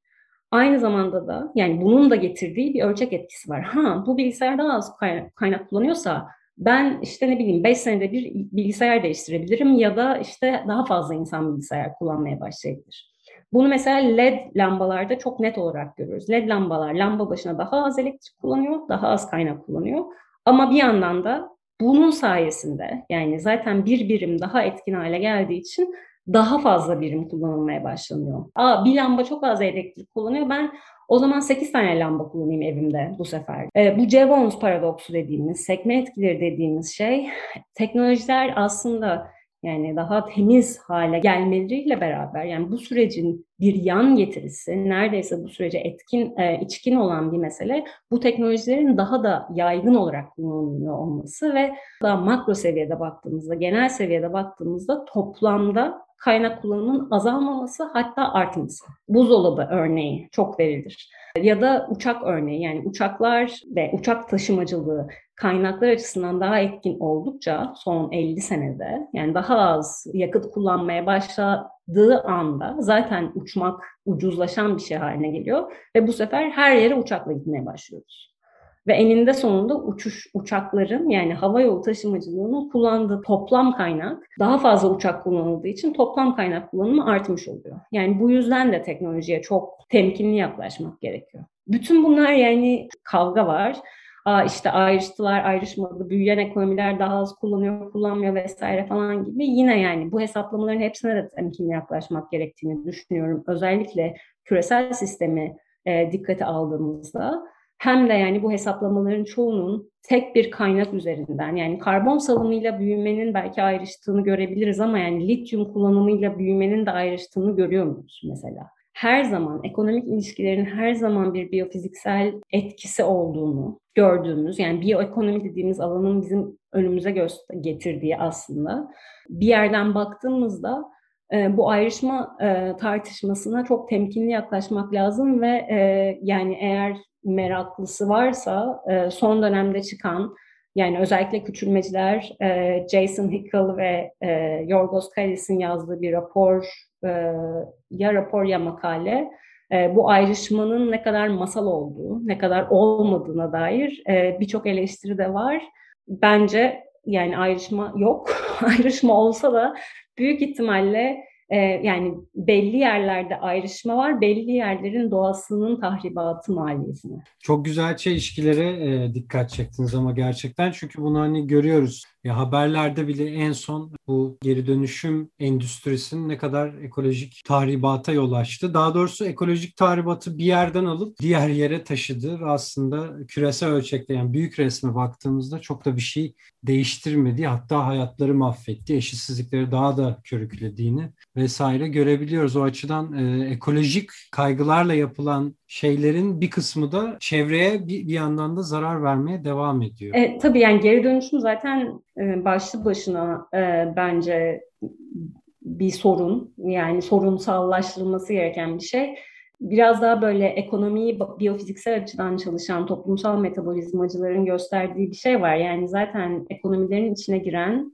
Aynı zamanda da yani bunun da getirdiği bir ölçek etkisi var. Ha bu bilgisayar daha az kaynak, kullanıyorsa ben işte ne bileyim 5 senede bir bilgisayar değiştirebilirim ya da işte daha fazla insan bilgisayar kullanmaya başlayabilir. Bunu mesela LED lambalarda çok net olarak görüyoruz. LED lambalar lamba başına daha az elektrik kullanıyor, daha az kaynak kullanıyor. Ama bir yandan da bunun sayesinde yani zaten bir birim daha etkin hale geldiği için daha fazla birim kullanılmaya başlanıyor. Aa bir lamba çok az elektrik kullanıyor. Ben o zaman 8 tane lamba kullanayım evimde bu sefer. E, bu Jevons paradoksu dediğimiz, sekme etkileri dediğimiz şey teknolojiler aslında yani daha temiz hale gelmeleriyle beraber yani bu sürecin bir yan getirisi neredeyse bu sürece etkin e, içkin olan bir mesele bu teknolojilerin daha da yaygın olarak kullanılıyor olması ve daha makro seviyede baktığımızda genel seviyede baktığımızda toplamda kaynak kullanımının azalmaması hatta artması. Buzdolabı örneği çok verilir. Ya da uçak örneği yani uçaklar ve uçak taşımacılığı kaynaklar açısından daha etkin oldukça son 50 senede yani daha az yakıt kullanmaya başladığı anda zaten uçmak ucuzlaşan bir şey haline geliyor ve bu sefer her yere uçakla gitmeye başlıyoruz. Ve eninde sonunda uçuş uçakların yani hava yolu taşımacılığının kullandığı toplam kaynak daha fazla uçak kullanıldığı için toplam kaynak kullanımı artmış oluyor. Yani bu yüzden de teknolojiye çok temkinli yaklaşmak gerekiyor. Bütün bunlar yani kavga var. Aa işte ayrıştılar, ayrışmadı, büyüyen ekonomiler daha az kullanıyor, kullanmıyor vesaire falan gibi. Yine yani bu hesaplamaların hepsine de temkinli yaklaşmak gerektiğini düşünüyorum. Özellikle küresel sistemi e, dikkate aldığımızda hem de yani bu hesaplamaların çoğunun tek bir kaynak üzerinden yani karbon salımıyla büyümenin belki ayrıştığını görebiliriz ama yani lityum kullanımıyla büyümenin de ayrıştığını görüyor muyuz mesela? Her zaman ekonomik ilişkilerin her zaman bir biyofiziksel etkisi olduğunu gördüğümüz yani biyoekonomi dediğimiz alanın bizim önümüze getirdiği aslında bir yerden baktığımızda e, bu ayrışma e, tartışmasına çok temkinli yaklaşmak lazım ve e, yani eğer meraklısı varsa e, son dönemde çıkan yani özellikle küçülmeciler e, Jason Hickel ve e, Yorgos Kalis'in yazdığı bir rapor ya rapor ya makale bu ayrışmanın ne kadar masal olduğu, ne kadar olmadığına dair birçok eleştiri de var. Bence yani ayrışma yok. ayrışma olsa da büyük ihtimalle e, yani belli yerlerde ayrışma var, belli yerlerin doğasının tahribatı maliyetine. Çok güzel çelişkilere e, dikkat çektiniz ama gerçekten çünkü bunu hani görüyoruz. Ya haberlerde bile en son bu geri dönüşüm endüstrisinin ne kadar ekolojik tahribata yol açtı. Daha doğrusu ekolojik tahribatı bir yerden alıp diğer yere taşıdı ve aslında küresel ölçekte yani büyük resme baktığımızda çok da bir şey değiştirmedi. Hatta hayatları mahvetti, eşitsizlikleri daha da körüklediğini vesaire görebiliyoruz. O açıdan e, ekolojik kaygılarla yapılan şeylerin bir kısmı da çevreye bir, bir yandan da zarar vermeye devam ediyor. E, tabii yani geri dönüşüm zaten e, başlı başına e, bence bir sorun. Yani sorunsallaştırılması gereken bir şey. Biraz daha böyle ekonomiyi biyofiziksel açıdan çalışan toplumsal metabolizmacıların gösterdiği bir şey var. Yani zaten ekonomilerin içine giren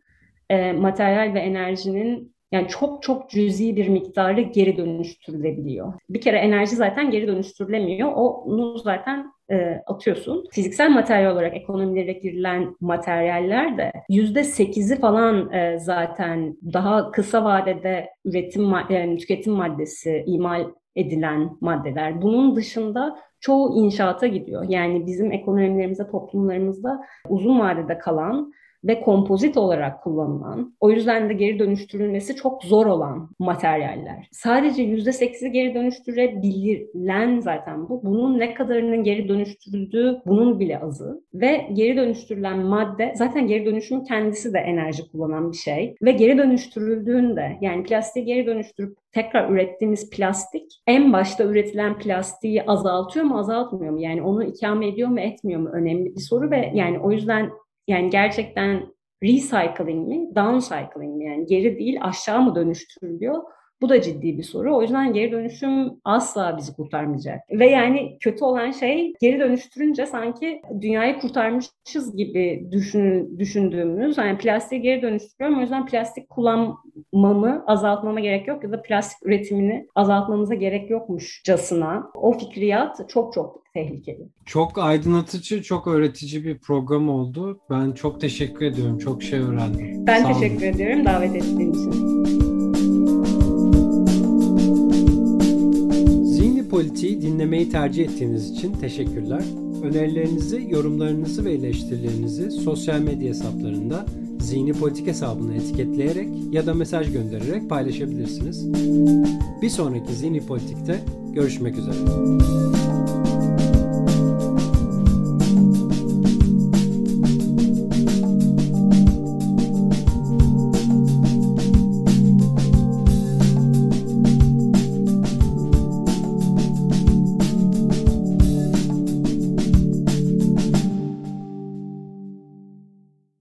e, materyal ve enerjinin yani çok çok cüzi bir miktarı geri dönüştürülebiliyor. Bir kere enerji zaten geri dönüştürülemiyor. Onu zaten e, atıyorsun. Fiziksel materyal olarak ekonomilere girilen materyaller de yüzde sekizi falan e, zaten daha kısa vadede üretim yani tüketim maddesi imal edilen maddeler. Bunun dışında çoğu inşaata gidiyor. Yani bizim ekonomilerimizde, toplumlarımızda uzun vadede kalan ve kompozit olarak kullanılan, o yüzden de geri dönüştürülmesi çok zor olan materyaller. Sadece %8'i geri dönüştürebilen zaten bu. Bunun ne kadarının geri dönüştürüldüğü bunun bile azı. Ve geri dönüştürülen madde, zaten geri dönüşümün kendisi de enerji kullanan bir şey. Ve geri dönüştürüldüğünde, yani plastiği geri dönüştürüp tekrar ürettiğimiz plastik en başta üretilen plastiği azaltıyor mu azaltmıyor mu? Yani onu ikame ediyor mu etmiyor mu önemli bir soru ve yani o yüzden yani gerçekten recycling mi, downcycling mi yani geri değil aşağı mı dönüştürülüyor? Bu da ciddi bir soru. O yüzden geri dönüşüm asla bizi kurtarmayacak. Ve yani kötü olan şey geri dönüştürünce sanki dünyayı kurtarmışız gibi düşün, düşündüğümüz. Yani plastiği geri dönüştürüyorum. O yüzden plastik kullanmamı azaltmama gerek yok ya da plastik üretimini azaltmamıza gerek yokmuşcasına. O fikriyat çok çok tehlikeli. Çok aydınlatıcı, çok öğretici bir program oldu. Ben çok teşekkür ediyorum. Çok şey öğrendim. Ben Sağ teşekkür olun. ediyorum davet ettiğin için. Politiği dinlemeyi tercih ettiğiniz için teşekkürler. Önerilerinizi, yorumlarınızı ve eleştirilerinizi sosyal medya hesaplarında Zihni Politik hesabını etiketleyerek ya da mesaj göndererek paylaşabilirsiniz. Bir sonraki Zihni Politik'te görüşmek üzere.